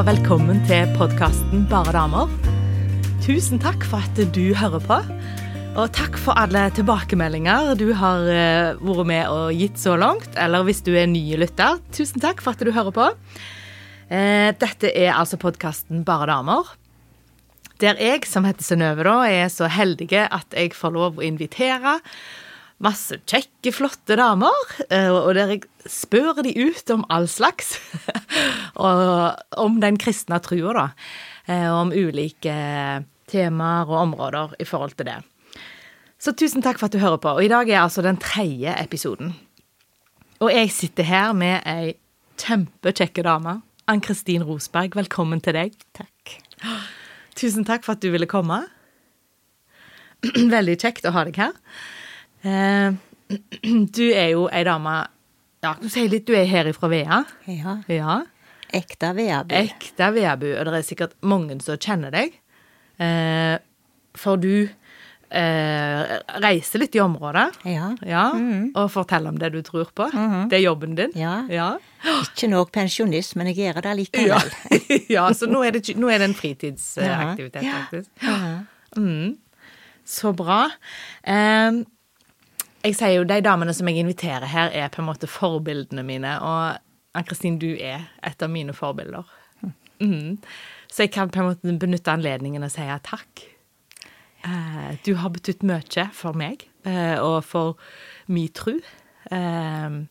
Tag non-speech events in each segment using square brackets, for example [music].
velkommen til podkasten Bare damer. Tusen takk for at du hører på. Og takk for alle tilbakemeldinger du har eh, vært med og gitt så langt. Eller hvis du er ny lytter, tusen takk for at du hører på. Eh, dette er altså podkasten Bare damer. Der jeg, som heter Synnøve, er så heldig at jeg får lov å invitere masse kjekke, flotte damer. eh, Og der jeg spør de ut om all slags. [laughs] Og om den kristne trua, da. eh, Og om ulike temaer og områder i forhold til det. Så tusen takk for at du hører på. Og i dag er altså den tredje episoden. Og jeg sitter her med ei kjempekjekke dame. Ann-Kristin Rosberg, velkommen til deg. Takk. Tusen takk for at du ville komme. [clears throat] Veldig kjekt å ha deg her. Eh, [clears throat] Du er jo ei dame Ja, du sier litt, du er her ifra Vea. Ja. Ja. Ekte Veabu. Ekte Veabu, og det er sikkert mange som kjenner deg. Eh, For du eh, reiser litt i området. Ja. Ja, Og forteller om det du tror på. Det er jobben din. Ja. Ja. Ikke nok pensjonist, men jeg gjør det likevel. ja [laughs] så nå er det, nå er det en fritidsaktivitet, faktisk. Mm. Så bra. Eh, jeg sier jo de damene som jeg inviterer her, er på en måte forbildene mine. Og Ann-Kristin, du er et av mine forbilder. Mm. Så jeg kan på en måte benytte anledningen og si takk. Uh, du har betydd mye for meg, uh, og for min tru. Uh,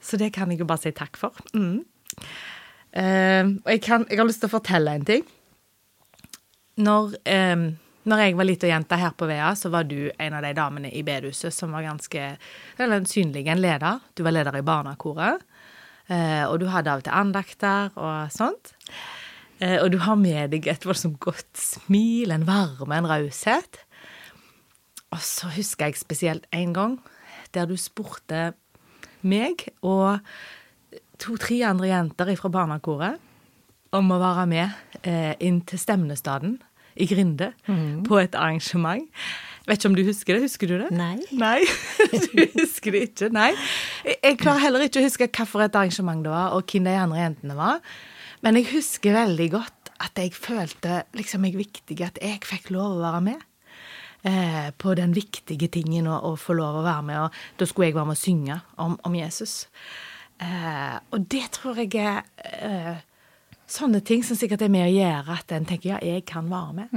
så det kan jeg jo bare si takk for. Mm. Eh, og jeg, kan, jeg har lyst til å fortelle en ting. Når, eh, når jeg var lita jente her på Vea, så var du en av de damene i bedehuset som var ganske eller synlig en leder. Du var leder i barnekoret, eh, og du hadde av og til andakter og sånt. Eh, og du har med deg et voldsomt godt smil, en varme, en raushet. Og så husker jeg spesielt en gang der du spurte meg og to-tre andre jenter fra barnekoret om å være med eh, inn til Stemnestaden i Grinde på et arrangement. Vet ikke om du husker det? Husker du det? Nei. Nei, [laughs] du husker det ikke. Nei. Jeg, jeg klarer heller ikke å huske hvilket arrangement det var, og hvem de andre jentene var. Men jeg husker veldig godt at jeg følte liksom meg viktig, at jeg fikk lov å være med. Eh, på den viktige tingen å, å få lov å være med, og da skulle jeg være med å synge om, om Jesus. Eh, og det tror jeg er eh, sånne ting som sikkert er med å gjøre at en tenker ja, jeg kan være med.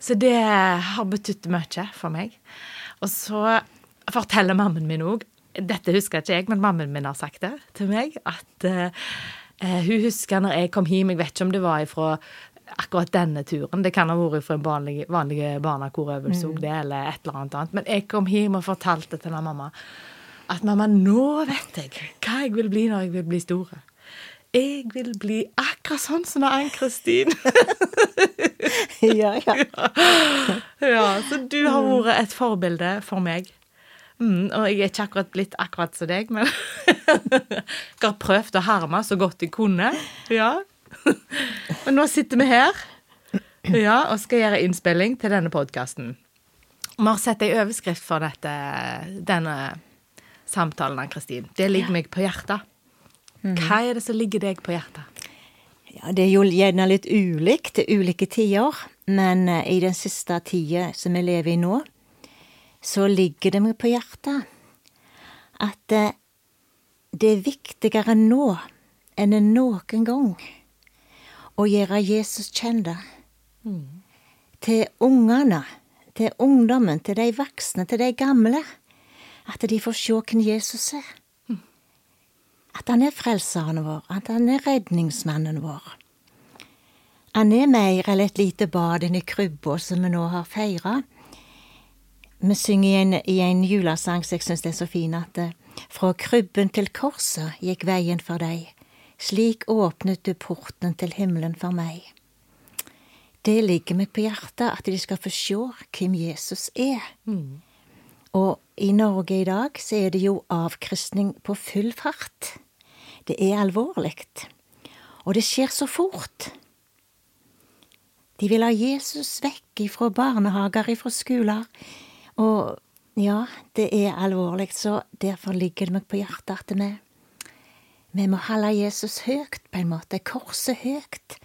Så det har betydd mye for meg. Og så forteller mammen min òg Dette husker ikke jeg, men mammen min har sagt det til meg. At eh, hun husker når jeg kom hjem Jeg vet ikke om det var ifra akkurat denne turen. Det kan ha vært fra en vanlig, vanlig barnekorøvelse òg, det, eller et eller annet annet. Men jeg kom hjem og fortalte til mamma at mamma, nå vet jeg hva jeg vil bli når jeg vil bli store. Jeg vil bli akkurat sånn som Ann-Kristin. [laughs] ja, ja. [laughs] Ja, så du har vært et forbilde for meg. Mm, og jeg er ikke akkurat blitt akkurat som deg, men jeg [laughs] har prøvd å herme så godt jeg kunne. Ja. Men nå sitter vi her ja, og skal gjøre innspilling til denne podkasten. Vi har sett ei overskrift for dette, denne samtalen, Ann-Kristin. Det ligger meg på hjertet. Hva er det som ligger deg på hjertet? ja. Det er jo gjerne litt ulikt til ulike tider, men eh, i den siste tida som vi lever i nå, så ligger det meg på hjertet at eh, det er viktigere nå enn noen gang å gjøre Jesus kjent. Til ungene, til ungdommen, til de voksne, til de gamle. At de får se hvem Jesus er. At han er frelseren vår, at han er redningsmannen vår. Han er mer eller et lite bad inni krybba som vi nå har feira. Vi synger i en, i en julesang som jeg syns er så fin, at eh, fra krybben til korset gikk veien for deg, slik åpnet du porten til himmelen for meg. Det ligger meg på hjertet at de skal få se hvem Jesus er. Og i Norge i dag så er det jo avkristning på full fart. Det er alvorlig. Og det skjer så fort. De vil ha Jesus vekk ifra barnehager, ifra skoler. Og ja, det er alvorlig, så derfor ligger det meg på hjertet at vi Vi må holde Jesus høyt, på en måte, korset høyt,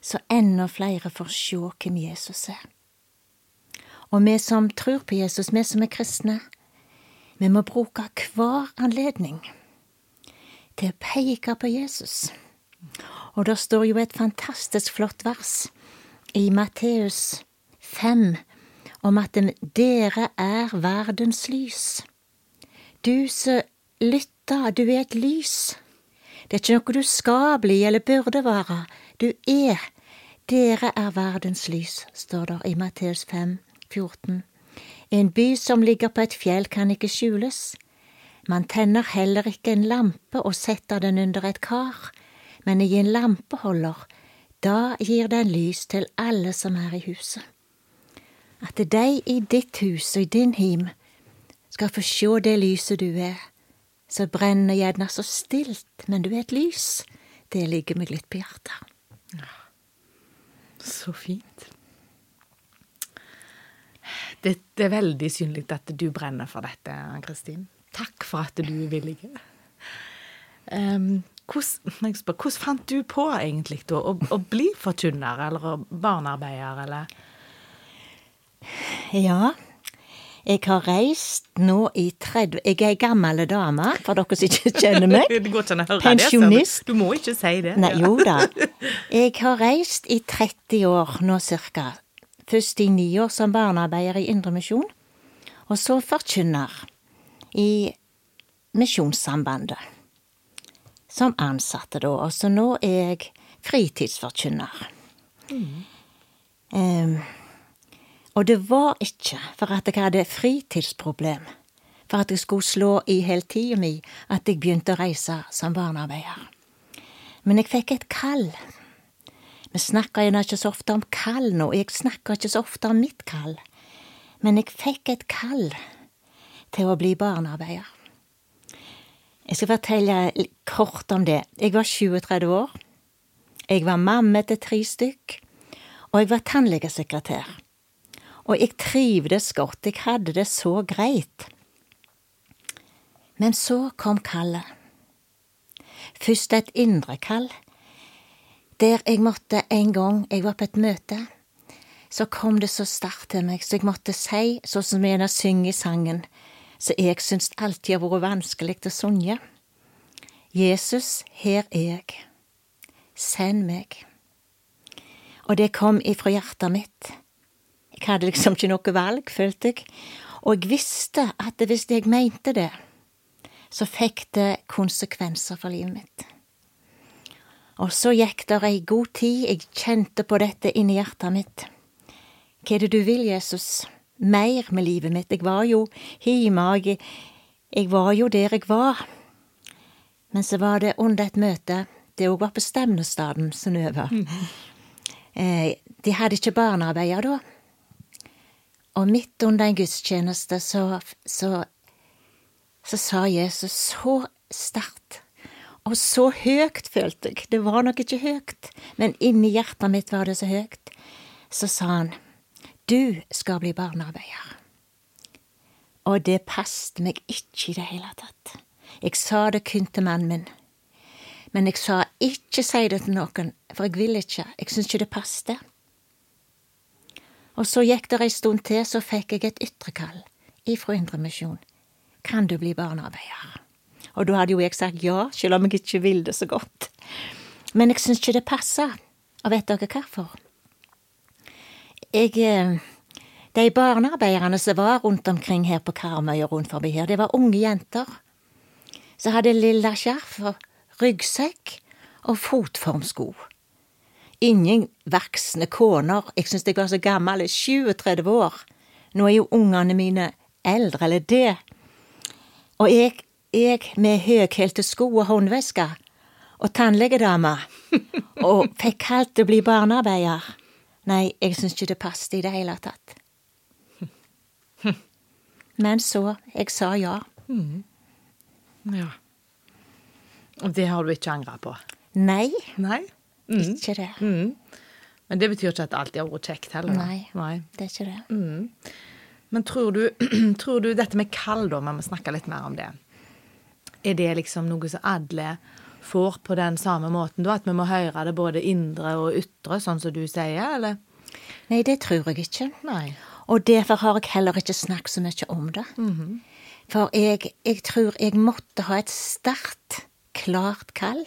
så enda flere får se hvem Jesus er. Og vi som tror på Jesus, vi som er kristne, vi må bruke hver anledning til å peke på Jesus. Og det står jo et fantastisk flott vers i Matteus 5 om at dere er verdens lys. Du som lytter, du er et lys. Det er ikke noe du skal bli eller burde være. Du er. Dere er verdens lys, står det i Matteus 5, 14. En by som ligger på et fjell kan ikke skjules. Man tenner heller ikke en lampe og setter den under et kar, men i en lampeholder, da gir den lys til alle som er i huset. At de i ditt hus og i din him skal få sjå det lyset du er, så brenner gjerne så stilt, men du er et lys. Det ligger meg litt på hjertet. Så fint. Det, det er veldig synlig at du brenner for dette, Kristin. Takk for at du er villig. Um, hvordan, spør, hvordan, fant du på egentlig da, å, å bli forkynner eller barnearbeider, eller? Ja, jeg har reist nå i 30 Jeg er ei gammel dame, for dere som ikke kjenner meg. [laughs] det går ikke an å høre Pensjonist. det. Du må ikke si det. Nei, jo da. [laughs] Jeg har reist i 30 år nå cirka. Først i ni år som barnearbeider i Indremisjon, og så forkynner i Misjonssambandet. Som ansatte, da. Og så nå er jeg fritidsforkynner. Mm. Um, og det var ikke for at jeg hadde fritidsproblem, for at jeg skulle slå i hele tida mi, at jeg begynte å reise som barnearbeider. Men jeg fikk et kall. Vi snakker gjerne ikke så ofte om kall nå, jeg snakker ikke så ofte om mitt kall, men jeg fikk et kall til å bli barnearbeider. Jeg skal fortelle kort om det. Jeg var 37 år. Jeg var mamma til tre stykk, og jeg var tannlegesekretær og jeg trivdes godt, jeg hadde det så greit. Men så kom kallet. Først et indre kall, der jeg måtte en gang jeg var på et møte, så kom det så sterkt til meg, så jeg måtte si, sånn som en synger i sangen, så jeg syns alltid har vært vanskelig å synge. Jesus, her er jeg. Send meg. Og det kom ifra hjertet mitt. Jeg hadde liksom ikke noe valg, følte jeg. Og jeg visste at hvis jeg mente det, så fikk det konsekvenser for livet mitt. Og så gikk det ei god tid, jeg kjente på dette inni hjertet mitt. Hva er det du vil, Jesus? Mer med livet mitt. Jeg var jo hjemme, jeg, jeg var jo der jeg var. Men så var det under et møte, det òg var på Stemnestaden, Synnøve. [laughs] Eh, de hadde ikke barnearbeider da. Og midt under en gudstjeneste så, så, så sa Jesus så sterkt og så høyt, følte jeg. Det var nok ikke høyt, men inni hjertet mitt var det så høyt. Så sa han, du skal bli barnearbeider. Og det passet meg ikke i det hele tatt. Jeg sa det kun til mannen min. Men jeg sa ikke si det til noen, for jeg vil ikke. Jeg syns ikke det passet. Og så gikk det ei stund til, så fikk jeg et ytrekall ifra Indremisjon. Kan du bli barnearbeider? Og da hadde jo jeg sagt ja, selv om jeg ikke vil det så godt. Men jeg syns ikke det passer. og vet dere hvorfor? Jeg eh, De barnearbeiderne som var rundt omkring her på Karmøy og rundt forbi her, det var unge jenter som hadde lilla skjerf og ryggsekk og fotformsko ingen voksne koner. Jeg syns jeg var så gammel, 37 år. Nå er jo ungene mine eldre, eller det. Og jeg, jeg med høyhælte sko og håndveske og tannlegedame, [laughs] og fikk kalt å bli barnearbeider. Nei, jeg syns ikke det passet i det hele tatt. Men så, jeg sa ja. Mm. Ja. Og det har du ikke angra på? Nei. Nei? Mm. Ikke det. Mm. Men det betyr ikke at alltid har vært kjekt heller? Nei, Nei, det er ikke det. Mm. Men tror du, [clears throat] tror du dette med kall, da, vi må snakke litt mer om det. Er det liksom noe som alle får på den samme måten, da? At vi må høre det både indre og ytre, sånn som du sier, eller? Nei, det tror jeg ikke. Nei. Og derfor har jeg heller ikke snakket så mye om det. For jeg, jeg tror jeg måtte ha et sterkt, klart kall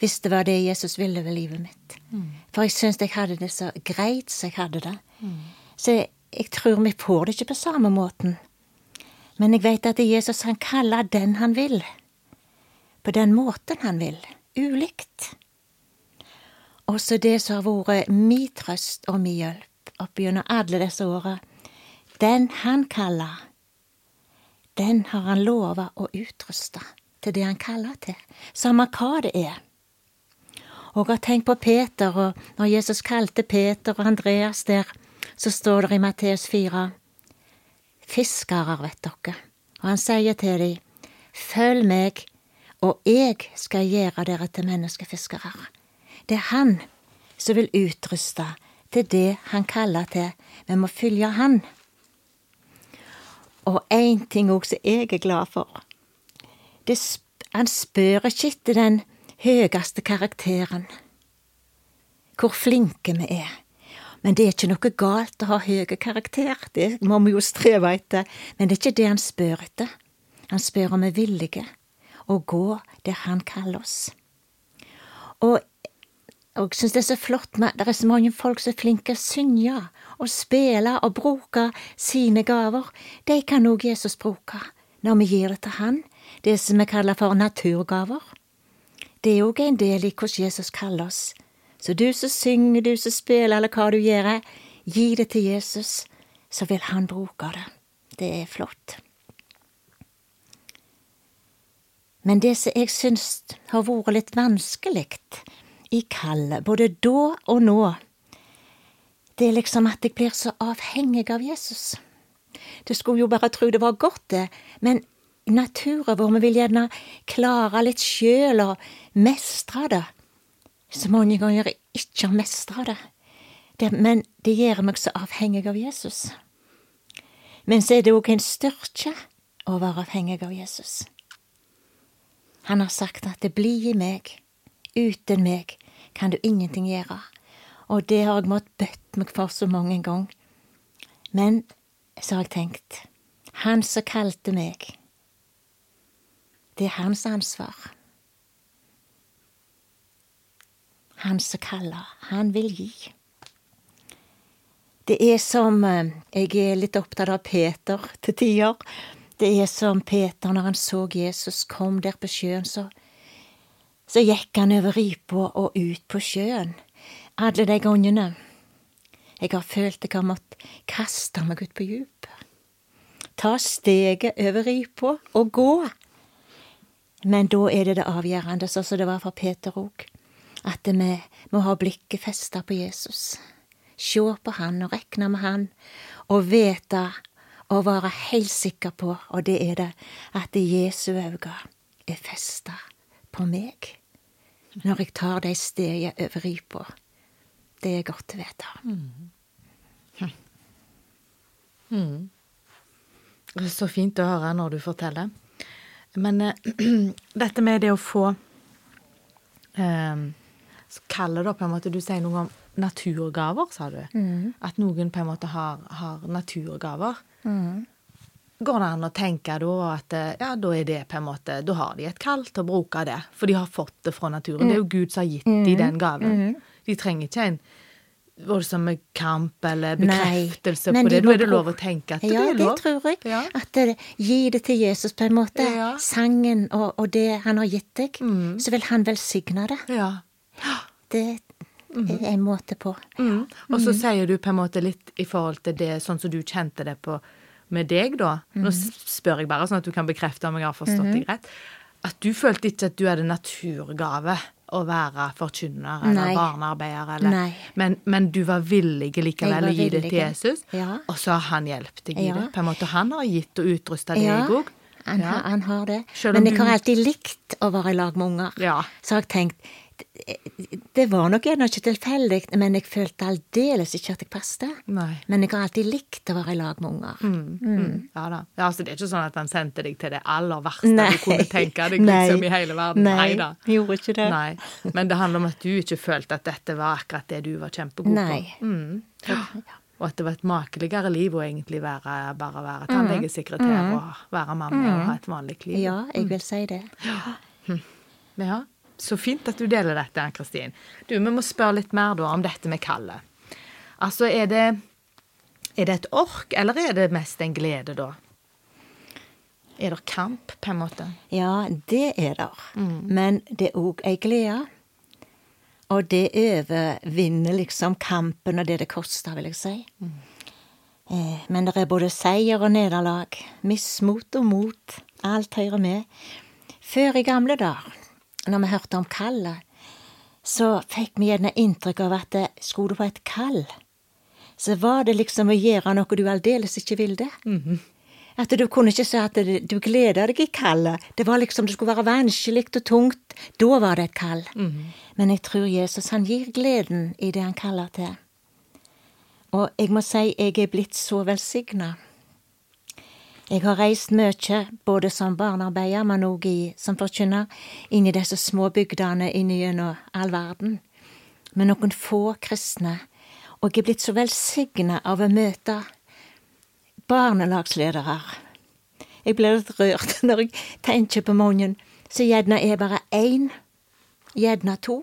hvis det var det Jesus ville ved livet mitt. For jeg syns jeg hadde det så greit som jeg hadde det. Så jeg, jeg tror vi får det ikke på samme måten. Men jeg vet at Jesus han kaller den han vil. På den måten han vil. Ulikt. Også det som har vært mi trøst og mi hjelp opp gjennom alle disse åra. Den han kaller, den har han lova å utruste til det han kaller til, samme hva det er. Og har tenkt på Peter, og når Jesus kalte Peter og Andreas der, så står det i Matteus 4 Fiskere, vet dere, og han sier til dem, følg meg, og jeg skal gjøre dere til menneskefiskere. Det er han som vil utruste til det han kaller til. Vi må følge han. Og én ting òg som jeg er glad for. Sp- han spør ikke etter den høyeste karakteren. Hvor flinke vi er. Men det er ikke noe galt å ha høy karakter, det må vi jo streve etter. Men det er ikke det han spør etter. Han spør om vi er villige å gå der han kaller oss. Og og jeg syns det er så flott med Det er så mange folk som er flinke å synge og spille og bruke sine gaver. De kan òg Jesus bruke når vi gir det til Han, det som vi kaller for naturgaver. Det er òg en del i hvordan Jesus kaller oss. Så du som synger, du som spiller, eller hva du gjør, gi det til Jesus, så vil Han bruke det. Det er flott. Men det som jeg syns har vært litt vanskelig i kallet, både da og nå, det er liksom at jeg blir så avhengig av Jesus. Du skulle jo bare tro det var godt, det, men i naturen vår vi vil gjerne klare litt sjøl og mestre det. Så mange ganger jeg ikke har mestra det. det. Men det gjør meg så avhengig av Jesus. Men så er det òg en styrke å være avhengig av Jesus. Han har sagt at det blir i meg, uten meg kan du ingenting gjøre. Og det har jeg måttet bøtt meg for så mange ganger. Men så har jeg tenkt, han som kalte meg, det er hans ansvar. Han som kaller, han vil gi. Det er som eh, Jeg er litt opptatt av Peter til tider. Det er som Peter når han så Jesus kom der på sjøen, så, så gikk han over ripa og ut på sjøen. Alle de gangene. Jeg har følt jeg har måttet kaste meg ut på djupet. Ta steget over ripa og gå. Men da er det det avgjørende, sånn som det var for Peter òg, at vi må ha blikket festa på Jesus. Sjå på han og rekne med han, og vite og være helt sikker på, og det er det, at Jesu øyne er festa på meg når jeg tar de stedene over ripa. Det er godt å vite. Det er så fint å høre når du forteller. Men eh, [clears throat] dette med det å få eh, Så kaller det på en måte Du sier noe om naturgaver, sa du. At noen på en måte har, har naturgaver. Går det an å tenke da at eh, ja, da er det på en måte Da har de et kall til å bruke det, for de har fått det fra naturen. Det er jo Gud som har gitt dem den gaven. De trenger ikke en voldsom kamp eller bekreftelse på det. Da er det lov å tenke at ja, det er lov. Ja, det tror jeg. Ja. At det, Gi det til Jesus, på en måte. Ja. Sangen og, og det han har gitt deg. Så vil han velsigne det. Ja. Det er en måte på. Mm. Og så sier du på en måte litt i forhold til det sånn som du kjente det på med deg, da. Nå spør jeg bare, sånn at du kan bekrefte om jeg har forstått deg rett. At du følte ikke at du hadde naturgave å være forkynner eller Nei. barnearbeider, eller. Men, men du var villig likevel å gi det til. Jesus, Ja. og så har han hjulpet deg i Ja. det. På en måte Han har gitt og utrusta Ja, deg òg. han, Ja. han har det. Men jeg har alltid likt å være i lag med unger. Ja. Så har jeg tenkt Det var nok ennå ikke tilfeldig, men jeg følte aldeles ikke at jeg passet. Men jeg har alltid likt å være i lag med unger. Mm. Ja da. Ja, altså, det er ikke sånn at han sendte deg til det aller verste Nei. du kunne tenke deg liksom, i hele verden. Nei, da. gjorde ikke det. Nei. Men det handler om at du ikke følte at dette var akkurat det du var kjempegod Nei. på. Mm. Og at det var et makeligere liv å egentlig være, bare være tannlegesekretær og være mamma og ha et vanlig liv. Ja, jeg vil si det. Ja, så fint at du deler dette, Ann-Kristin. Du, vi må spørre litt mer da om dette med kallet. Altså, er det, er det et ork, eller er det mest en glede, da? Er det kamp, på en måte? Ja, det er der. Men det er òg ei glede. Og det overvinner liksom kampen og det det koster, vil jeg si. Eh, men det er både seier og nederlag. Mismot og mot. Alt hører med. Før i gamle dager, når vi hørte om kallet, så fikk vi gjerne inntrykk av at det, skulle du på et kall, så var det liksom å gjøre noe du aldeles ikke ville. At du kunne ikke si at du gleda deg i kallet. Det var liksom, det skulle være vanskelig og tungt. Da var det et kall. Men jeg tror Jesus han gir gleden i det han kaller til. Og jeg må si jeg er blitt så velsigna. Jeg har reist mye, både som barnearbeider, men òg som forkynner, inn i disse små bygdene gjennom all verden. Med noen få kristne. Og jeg er blitt så velsigna av å møte barnelagsledere. Jeg blir litt rørt [laughs] når jeg tenker på mange som gjerne er bare én, gjerne to.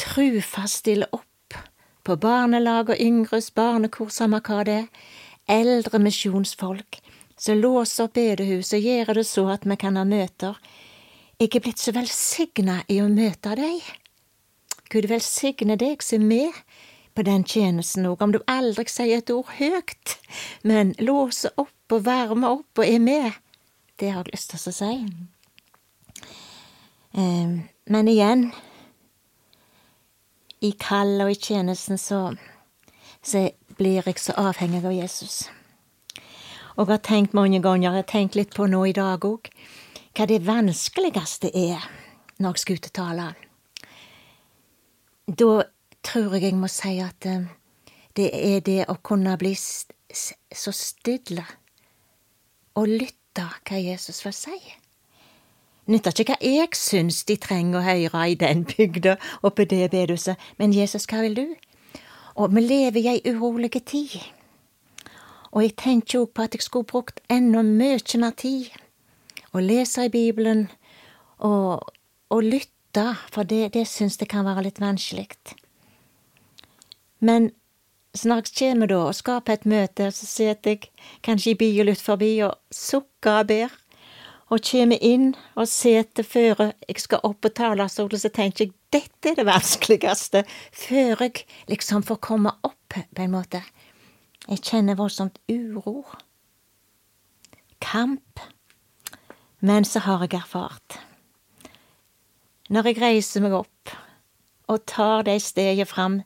Trufast stiller opp på barnelag og yngres barnekor, samme hva det er. Eldre misjonsfolk som låser opp bedehuset og gjør det så at vi kan ha møter. Jeg er blitt så velsigna i å møte deg. Gud velsigne deg som er med på den tjenesten òg, om du aldri sier et ord høyt, men låser opp og varmer opp og er med. Det har jeg lyst til å si. Eh, Men igjen, i kallet og i tjenesten så, så blir jeg så avhengig av Jesus. Og har tenkt mange ganger, jeg har tenkt litt på nå i dag òg, hva det vanskeligste er når jeg skal ut og tale. Da tror jeg jeg må si at eh, det er det å kunne bli så stille og lytte hva Jesus vil si. Nytter ikke hva jeg syns de trenger å høre i den bygda og på det bedehuset, men Jesus, hva vil du? Og vi lever i ei urolig tid. Og jeg tenker òg på at jeg skulle brukt enda mye mer tid å lese i Bibelen og, og lytte, for det, det syns jeg kan være litt vanskelig. Men snart kommer da og skaper et møte, så sitter jeg kanskje i bilen litt forbi og sukker og ber, og kommer inn og sitter før jeg skal opp på talerstolen, så tenker jeg dette er det vanskeligste, før jeg liksom får komme opp, på en måte. Jeg kjenner voldsomt uro. Kamp. Men så har jeg erfart. Når jeg reiser meg opp og tar det steget fram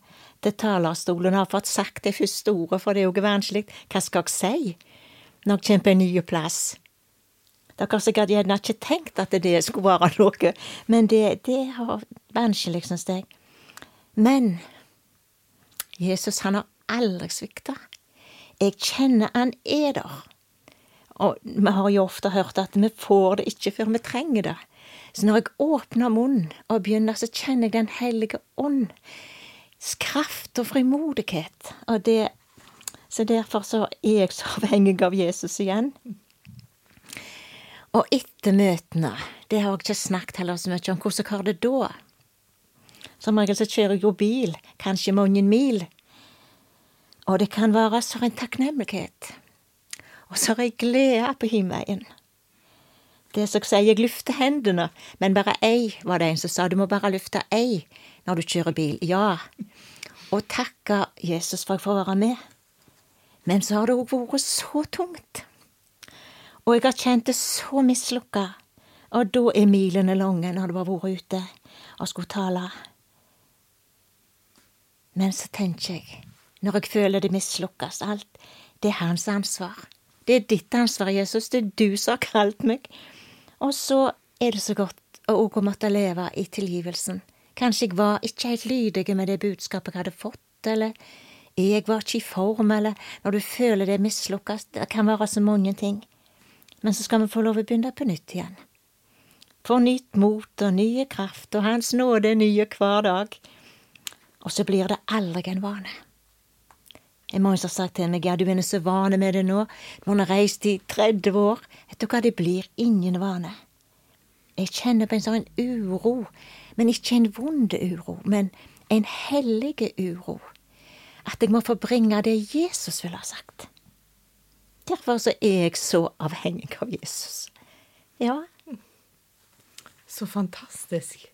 til talerstolen og har fått sagt det første ordet, for det er jo vanskelig, hva skal jeg si når jeg kommer på en ny plass? Dere har sikkert gjerne ikke tenkt at det skulle være noe, men det, det har vanskelig, syns jeg. Men Jesus, han har aldri svikta. Jeg kjenner han er der. Og vi har jo ofte hørt at vi får det ikke før vi trenger det. Så når jeg åpner munnen og begynner, så kjenner jeg Den hellige ånd. Kraft og frimodighet. Og det, så derfor så er jeg så avhengig av Jesus igjen. Og etter møtene, det har jeg ikke snakket heller så mye om, hvordan har det da? Som regel så kjører jeg jo bil, kanskje mange mil. Og det kan være så en takknemlighet. Og så er det glede på himmelen. Det som sier, jeg løfter hendene, men bare ei, var det en som sa. Du må bare løfte ei når du kjører bil. Ja. Og takke Jesus for at jeg får være med. Men så har det òg vært så tungt. Og jeg har kjent det så mislukka. Og da er milene lange når du har vært ute og skulle tale. Men så tenker jeg, når jeg føler det mislukkes alt, det er hans ansvar. Det er ditt ansvar, Jesus. Det er du som har kalt meg. Og så er det så godt å måtte leve i tilgivelsen. Kanskje jeg var ikke helt lydig med det budskapet jeg hadde fått, eller jeg var ikke i form, eller når du føler det mislukkes. Det kan være så mange ting. Men så skal vi få lov å begynne på nytt igjen. Få nytt mot og nye kraft, og Hans nåde er nye hver dag. Og så blir det aldri en vane. Mange som har sagt til meg ja, du er så vane med det nå, du har reist i 30 år. Vet du hva, det blir ingen vane. Jeg kjenner på en sånn uro, men ikke en vond uro, men en hellig uro. At jeg må få bringe det Jesus ville ha sagt. Derfor så er jeg så avhengig av Jesus. Ja. Så fantastisk.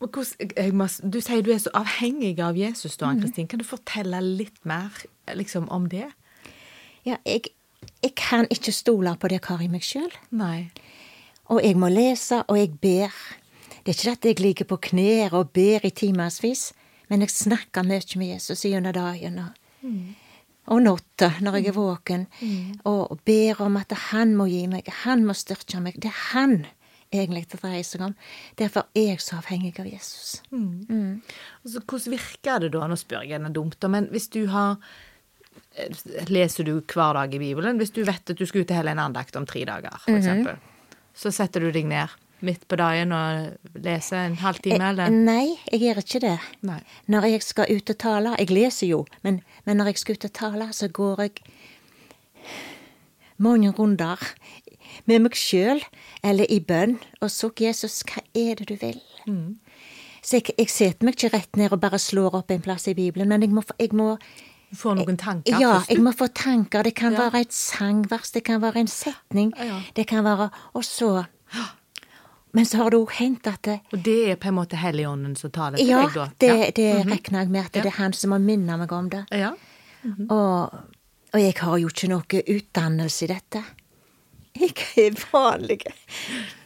Du sier du er så avhengig av Jesus, da, Ann-Kristin. Kan du fortelle litt mer liksom, om det? Ja, jeg, jeg kan ikke stole på det jeg har i meg sjøl. Og jeg må lese, og jeg ber. Det er ikke at jeg ligger på knær og ber i timevis, men jeg snakker mye med Jesus gjennom dagen og, mm. og natta når jeg er våken, mm. og ber om at han må gi meg, han må styrke meg. Det er han egentlig det dreier seg om. Derfor er jeg så avhengig av Jesus. Mm. Mm. Altså, hvordan virker det da, nå spør jeg henne dumt, men hvis du har eh, Leser du hver dag i Bibelen? Hvis du vet at du skal ut til hele en andakt om tre dager, for mm -hmm. så setter du deg ned midt på dagen og leser en halvtime, eller? Eh, nei, jeg gjør ikke det. Nei. Når jeg skal ut og tale Jeg leser jo, men, men når jeg skal ut og tale, så går jeg mange runder med meg sjøl eller i bønn og sukk Jesus, hva er det du vil? Mm. Så jeg, jeg, setter meg ikke rett ned og bare slår opp en plass i Bibelen, men jeg må, jeg må Få noen tanker? Ja, jeg må få tanker. Det kan ja. være et sangvers, det kan være en setning, ja. det kan være Og så Men så har det òg hendt at det, Og det er på en måte Helligånden som taler til ja, deg, da? Det, ja, det mm -hmm. regner jeg med at det er han som har minnet meg om det. Ja. Mm -hmm. og, og jeg har jo ikke noe utdannelse i dette. Jeg er vanlig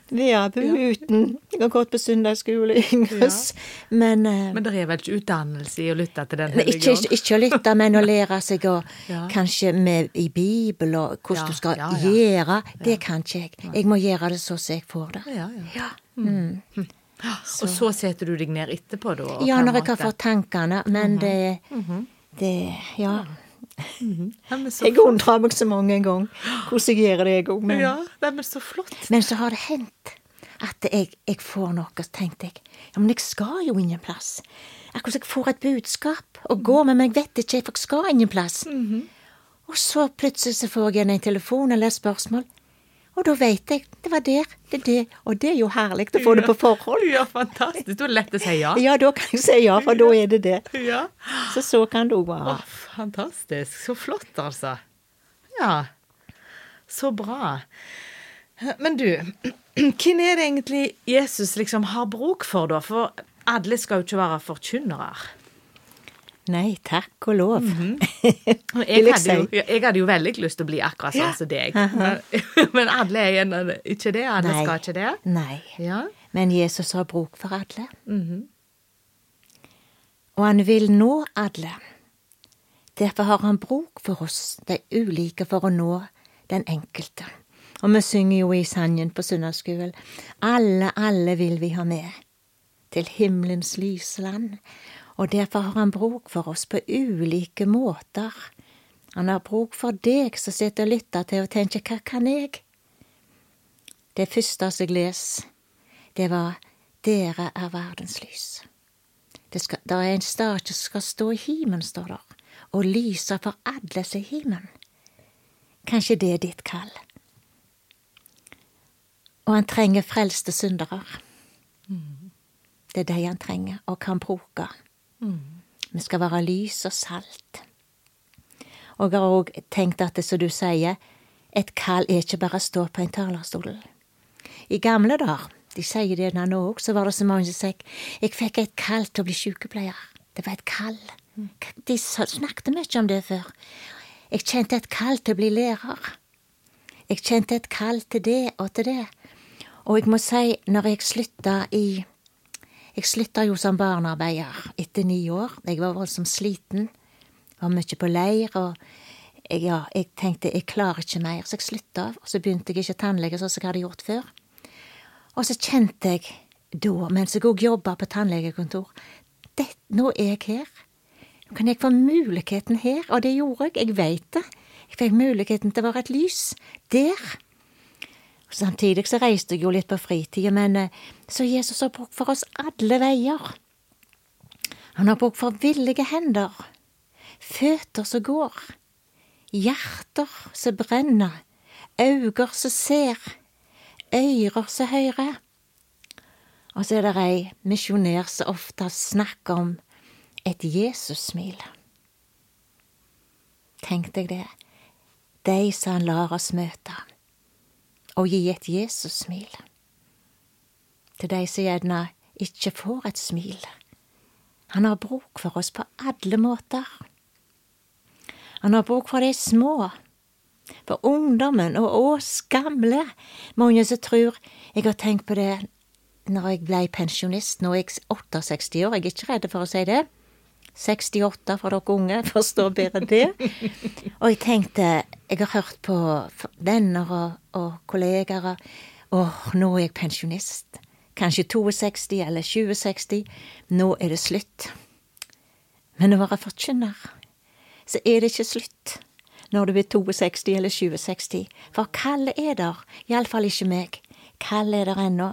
Vedbu ja. uten Jeg har gått på søndagsskole yngres, ja. men uh, Men det er vel ikke utdannelse i å lytte til den religionen? ikke, ikke, ikke, å lytte, men å lære seg å [laughs] ja. Kanskje med i Bibelen og hvordan du skal gjøre. Det kan ikke jeg. Jeg må gjøre det så som jeg får det. Ja, mm. Mm. Så. Og så setter du deg ned etterpå, da? Ja, når jeg har fått tankene. Men mm -hmm. det, mhm. det Ja. Mm -hmm. jeg undrer meg så mange ganger hvordan jeg gjør det, jeg òg. Men, ja, det er så flott. men så har det hendt at jeg, jeg får noe, så tenkte jeg ja, men jeg skal jo ingen plass. Akkurat som jeg får et budskap og går med, men jeg vet ikke, for jeg skal ingen plass. Mm -hmm. Og så plutselig så får jeg en telefon eller et spørsmål. Og da veit jeg det var der, det er det, og det er jo herlig å få det på forhånd. Ja, fantastisk. Da er det lett å si ja. Ja, da kan jeg si ja, for da er det det. Ja. Så så kan det òg være. Oh, fantastisk. Så flott, altså. Ja. Så bra. Men du, hvem er det egentlig Jesus liksom har bruk for, da? For alle skal jo ikke være forkynnere. Nei, takk og lov. [laughs] Mm -hmm. jeg, hadde jo, jeg, hadde jo, veldig lyst til å bli akkurat sånn som deg. Men, [laughs] men, alle er igjen, ikke det. Alle Nei. skal ikke det. Nei. Ja. Men Jesus har bruk for alle. Mm -hmm. Og han vil nå alle. Derfor har han bruk for oss, de ulike, for å nå den enkelte. Og vi synger jo i sangen på søndagsskolen Alle, alle vil vi ha med. Til himmelens lyse land og derfor har han bruk for oss på ulike måter. Han har bruk for deg som sitter og lytter til og tenker hva kan jeg? Det første jeg leser, det var Dere er verdens lys. Det, skal, det er en stad som skal stå i himmelen, står der, og lyse for alle som er i himmelen. Kanskje det er ditt kall. Og han trenger frelste syndere. Mm. Det er de han trenger og kan bruke. Mm. Vi skal være lys og salt. Og jeg har òg tenkt at det som du sier, et kall er ikke bare å stå på en talerstol. I gamle dager, de sier det nå òg, så var det så mange som sa jeg fikk et kall til å bli sykepleier. Det var et kall. De snakket mye om det før. Jeg kjente et kall til å bli lærer. Jeg kjente et kall til det og til det. Og jeg må si, når jeg slutta i jeg slutta jo som barnearbeider etter ni år. Jeg var voldsomt sliten. Var mye på leir, og jeg, ja, jeg tenkte jeg klarer ikke mer, så jeg slutta. Og så begynte jeg ikke tannlege sånn som jeg hadde gjort før. Og så kjente jeg da, mens jeg òg jobba på tannlegekontor, det, nå er jeg her. Nå kan jeg få muligheten her, og det gjorde jeg. Jeg veit det. Jeg fikk muligheten til å være et lys der. Samtidig så reiste jeg jo litt på fritida, men eh, så Jesus har brukt for oss alle veier. Han har brukt for villige hender, føtter som går, hjerter som brenner, øyne som ser, ører som hører. Og så er det ei misjonær som ofte snakker om et Jesus-smil. Tenk deg det, de som han lar oss møte, og gi et Jesus-smil. Til de som gjerne ikke får et smil. Han har bruk for oss på alle måter. Han har bruk for de små, for ungdommen og oss gamle. Mange som tror Jeg har tenkt på det når jeg ble pensjonist. Nå er jeg 68 år, jeg er ikke redd for å si det. 68 for dere unge, forstår bedre det. Og jeg tenkte Jeg har hørt på venner og, og kollegaer Åh, nå er jeg pensjonist. Kanskje 62 eller 2060. Nå er det slutt. Men å være forkynner, så er det ikke slutt når du er 62 eller 2060. For kallet er der, iallfall ikke meg. Kallet er der ennå.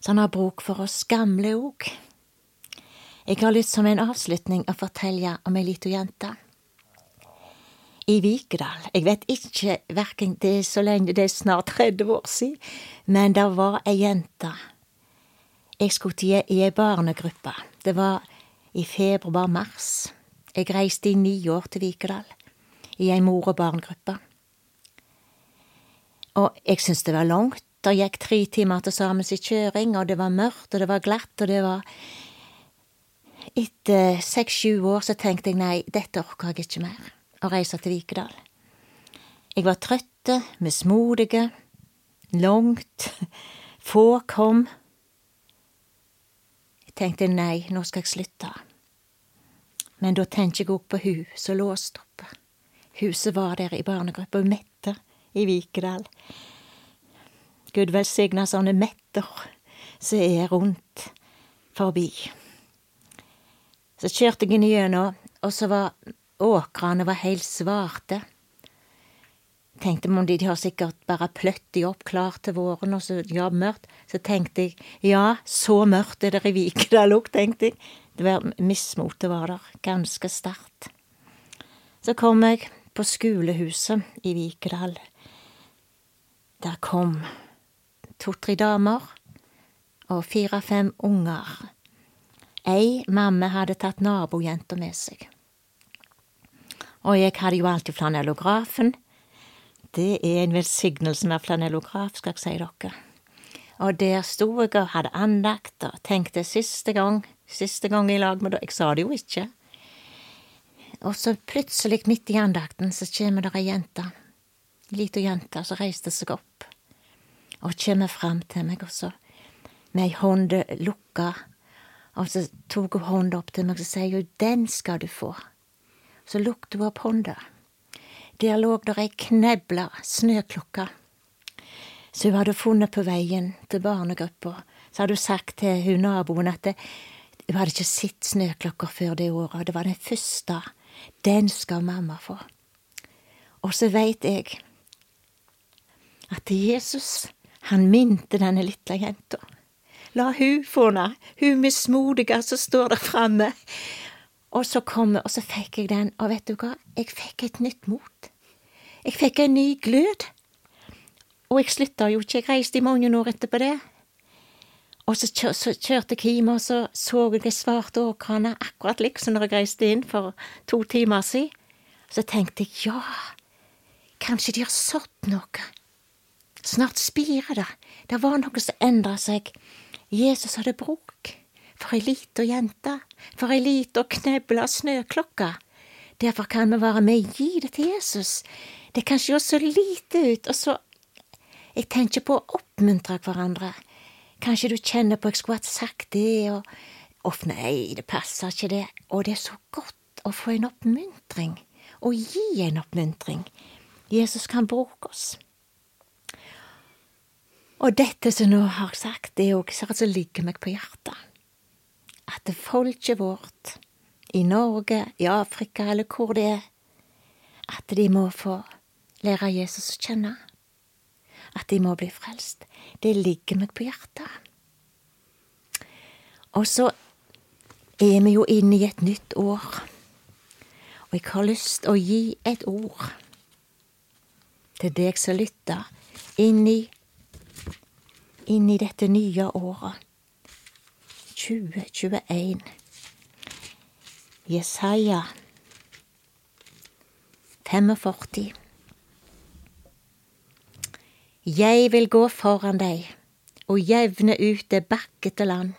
Så han har bruk for oss gamle òg. Jeg har lyst som en avslutning å fortelle om ei lita jente. I Vikedal. Jeg vet ikke, verken det er så lenge, det er snart 30 år siden, men det var ei jente. Jeg skulle til i ei barnegruppe. Det var i februar-mars. Jeg reiste i ni år til Vikedal, i ei mor- og barngruppe. Og jeg syntes det var langt. Det gikk tre timer til sammen i kjøring, og det var mørkt, og det var glatt, og det var Etter seks-sju år så tenkte jeg nei, dette orker jeg ikke mer, å reise til Vikedal. Jeg var trøtte, mismodige, langt, få kom. Jeg tenkte nei, nå skal jeg slutte. Men da tenker jeg også på hun som låste opp. Huset var der i barnegruppa, Mette i Vikedal. Gud velsigne sånne metter som er rundt forbi. Så kjørte jeg inn igjennom, og så var åkrene var helt svarte. Tenkte man de har sikkert bare pløtt de opp klar til våren, og så ja, mørkt. Så tenkte jeg ja, så mørkt er det i Vikedal tenkte jeg. Det var Mismotet var der, ganske sterkt. Så kom jeg på skolehuset i Vikedal. Der kom to-tre damer og fire-fem unger. Ei mamme hadde tatt nabojenta med seg. Og jeg hadde jo alltid flanellografen. Det er en velsignelse med flanellograf, skal jeg si dere. Og der sto jeg og hadde andakt og tenkte siste gang, siste gang i lag med dere. Jeg sa det jo ikke. Og så plutselig, midt i andakten, så kommer der ei jente, lita jente, som reiste seg opp og kommer fram til meg, og så med ei hånd lukka, og så tok hun hånda opp til meg og sier jo, den skal du få. Så lukte hun opp hånda. Der lå der ei knebla snøklokke som hun hadde funnet på veien til barnegruppa. Så hadde hun sagt til hun naboen at hun hadde ikke sett snøklokker før det året, det var den første. Den skal mamma få. Og så veit jeg at Jesus han minte denne lille jenta. La hun få den, hun mismodige som står der framme. Og så kom jeg, og så fikk jeg den, og vet du hva, jeg fikk et nytt mot. Jeg fikk en ny glød. Og jeg slutta jo ikke, jeg reiste i mange år etterpå det. Og så, kjør, så kjørte jeg hjem, og så så jeg de svarte åkrene akkurat liksom når jeg reiste inn for to timer siden. Så tenkte jeg ja, kanskje de har sådd noe. Snart spirer det. Det var noe som endra seg. Jesus hadde bruk for ei lita jente, for ei lita knebla snøklokke. Derfor kan vi være med og gi det til Jesus. Det kan se så lite ut, og så Jeg tenker på å oppmuntre hverandre. Kanskje du kjenner på jeg skulle hatt sagt det, og Uff, nei, det passer ikke, det. Og det er så godt å få en oppmuntring, å gi en oppmuntring. Jesus kan bruke oss. Og dette som nå har sagt, det er også det som ligger meg på hjertet. At folket vårt, i Norge, i Afrika eller hvor det er, at de må få lære Jesus å kjenne. At de må bli frelst. Det ligger meg på hjertet. Og så er vi jo inne i et nytt år, og jeg har lyst å gi et ord til deg som lytter, inn i, inn i dette nye året, 2021. Jesaja 45. Jeg vil gå foran deg og jevne ut det bakkete land.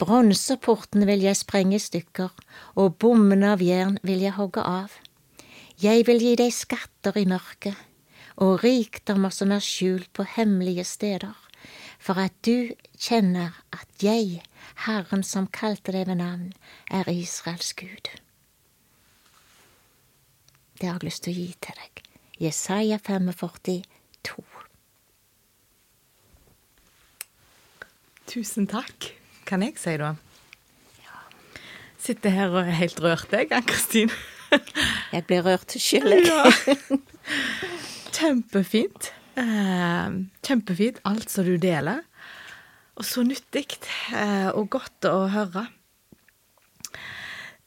Bronseporten vil jeg sprenge i stykker, og bommene av jern vil jeg hogge av. Jeg vil gi deg skatter i mørket, og rikdommer som er skjult på hemmelige steder, for at du kjenner at jeg, Herren som kalte deg ved navn, er Israels Gud. Det har jeg lyst til å gi til deg. Jesaja 45, 2. Tusen takk, kan jeg si da. Sitter her og er helt rørt, jeg, Ann-Kristin. Jeg blir rørt sjøl, jeg. Ja. [laughs] Kjempefint. Eh, kjempefint, alt som du deler. Og så nyttig eh, og godt å høre.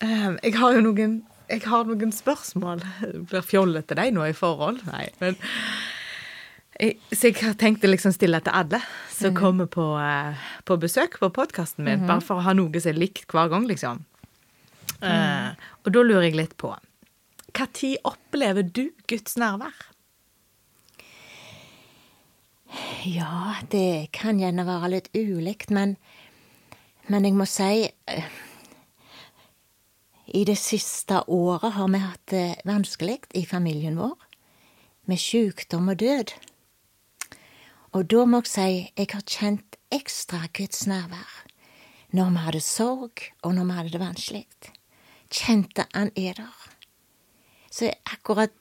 Eh, jeg har jo noen har noen spørsmål. Jeg [laughs] blir fjollete deg nå i forhold. Nei, men jeg, Så jeg har tenkt å liksom stille til alle som kommer på, på besøk på podkasten min, bare for å ha noe som er likt hver gang, liksom. Eh, og da lurer jeg litt på Når opplever du Guds nærvær? Ja, det kan gjerne være litt ulikt, men, men jeg må si eh, I det siste året har vi hatt det vanskelig i familien vår, med sykdom og død. Og da må jeg si jeg har kjent ekstra Guds nærvær når vi hadde sorg, og når vi hadde det vanskelig. Kjente Han er der. Så akkurat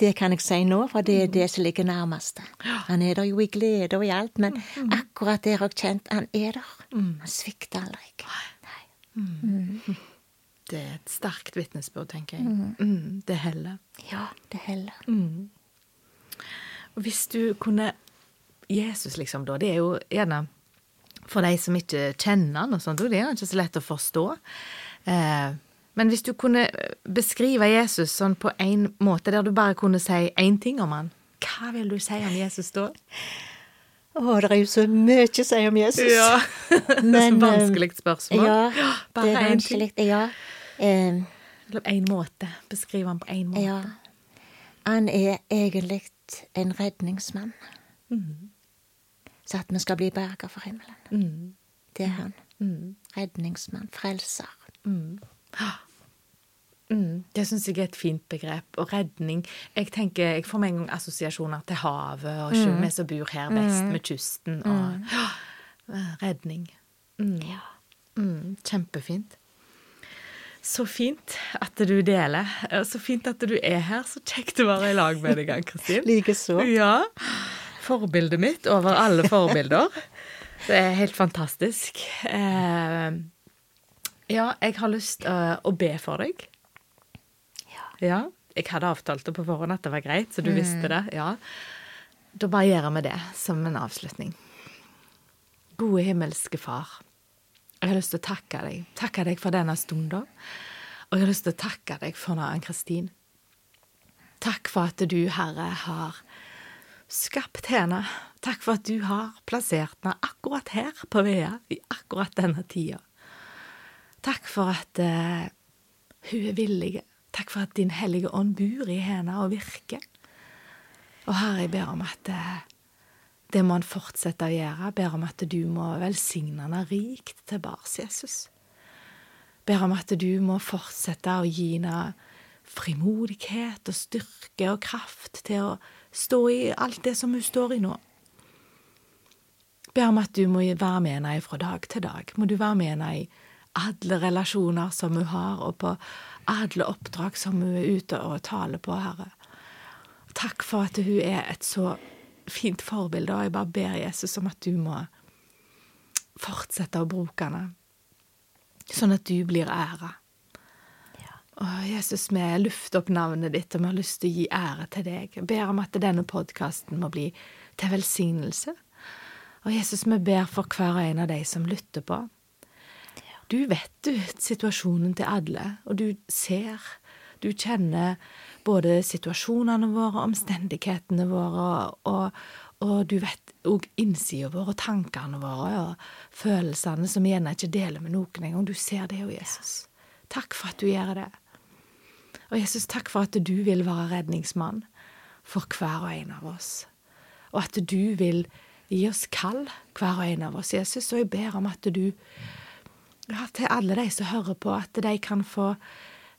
det kan jeg si nå, for det er det som ligger nærmest. Han er der jo i glede og i alt, men akkurat der har jeg kjent han er der. Han svikter aldri. Nei. [laughs] Det er et sterkt vitnesbyrd, tenker jeg. Mm, det heller. Ja, det heller. Og hvis du kunne Jesus, liksom, da, det er jo gjerne for de som ikke kjenner han og sånt, det er ikke så lett å forstå. Eh, men hvis du kunne beskrive Jesus sånn på en måte, der du bare kunne si én ting om han, hva vil du si om Jesus da? Å, det er jo så mye å si om Jesus. Ja. [laughs] Men, så vanskelig spørsmål. Ja, bare det er én ting. vanskelig. Ja. Eh, Eller én måte. Beskrive han på én måte. ja. Han er egentlig en redningsmann. Så at vi skal bli berga for himmelen. Mm. Det er han. Redningsmann. Frelser. Mm, det syns jeg er et fint begrep. Og redning Jeg tenker, jeg får med en gang assosiasjoner til havet, og ikke vi som bor her vest med kysten, og mm. [gasps] redning. Mm. Mm, kjempefint. Så fint at du deler. Så fint at du er her. Så kjekt å være i lag med deg, Ann-Kristin. [laughs] Likeså. Ja. Forbildet mitt over alle forbilder. [laughs] Det er helt fantastisk. Eh, ja, jeg har lyst uh, å be for deg. Ja. Ja. Jeg hadde avtalt det på forhånd at det var greit, så du visste det. Ja. Da bare gjør vi det som en avslutning. Gode himmelske Far. Jeg har lyst til å takke deg. Takke deg for denne stunden. Og jeg har lyst til å takke deg for Ann-Kristin. Takk for at du, Herre, har skapt henne. Takk for at du har plassert henne akkurat her på Vea, i akkurat denne tida. Takk for at uh, hun er villig. Takk for at Din Hellige Ånd bor i henne og virker. Og Herre, jeg ber om at uh, det må han fortsette å gjøre. Ber om at du må velsigne henne rikt til bars, Jesus. Ber om at du må fortsette å gi henne frimodighet og styrke og kraft til å stå i alt det som hun står i nå. Ber om at du må være med henne fra dag til dag. Må du være med henne i alle relasjoner som hun har, og på alle oppdrag som hun er ute og taler på, Herre. Takk for at hun er et så fint forbilde, og jeg bare ber Jesus om at du må fortsette å bruke henne, sånn at du blir æra. Og Jesus, vi lufter opp navnet ditt, og vi har lyst til å gi ære til deg. Jeg ber om at denne podkasten må bli til velsignelse. Og Jesus, vi ber for hver og en av de som lytter på. Du vet du situasjonen til alle, og du ser. Du kjenner både situasjonene våre, omstendighetene våre, og, og du vet òg innsida vår og tankene våre og følelsene som vi gjerne ikke deler med noen engang. Du ser det jo, Jesus. Takk for at du gjør det. Og Jesus, takk for at du vil være redningsmann for hver og en av oss. Og at du vil gi oss kall, hver og en av oss, Jesus. Og jeg ber om at du, ja, til alle de som hører på, at de kan få,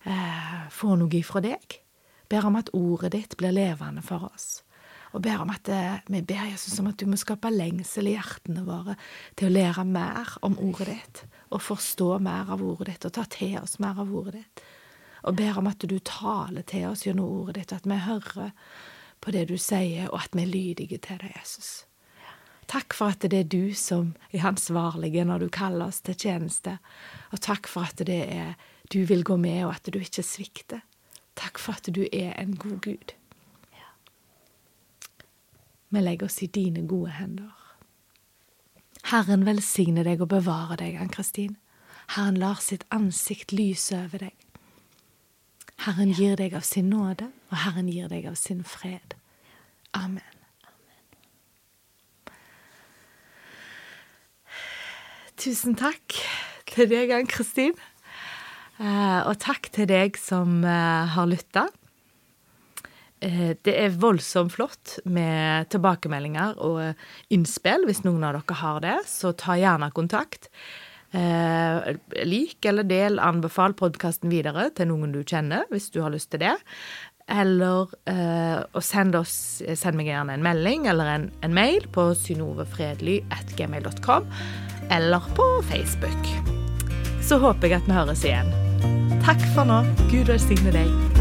eh, få noe ifra deg. Ber om at ordet ditt blir levende for oss. Og ber om at eh, vi ber Jesus om at du må skape lengsel i hjertene våre til å lære mer om ordet ditt, og forstå mer av ordet ditt, og ta til oss mer av ordet ditt og ber om at du taler til oss gjennom ordet ditt, og at vi hører på det du sier, og at vi er lydige til deg, Jesus. Takk for at det er du som er ansvarlig når du kaller oss til tjeneste, og takk for at det er du vil gå med, og at du ikke svikter. Takk for at du er en god Gud. Vi legger oss i dine gode hender. Herren velsigne deg og bevare deg, Ann-Kristin. Herren lar sitt ansikt lyse over deg. Herren gir deg av sin nåde, og Herren gir deg av sin fred. Amen. Tusen takk til deg, Ann-Kristin. Eh, og takk til deg som eh, har lytta. Eh, det er voldsomt flott med tilbakemeldinger og innspill. Hvis noen av dere har det, så ta gjerne kontakt. Eh, lik eller del, anbefal podkasten videre til noen du kjenner, hvis du har lyst til det. Eller eh, send, oss, send meg gjerne en melding eller en, en mail på synovefredly.gmail.com eller på Facebook. Så håper jeg at vi høres igjen. Takk for nå. Gud velsigne deg.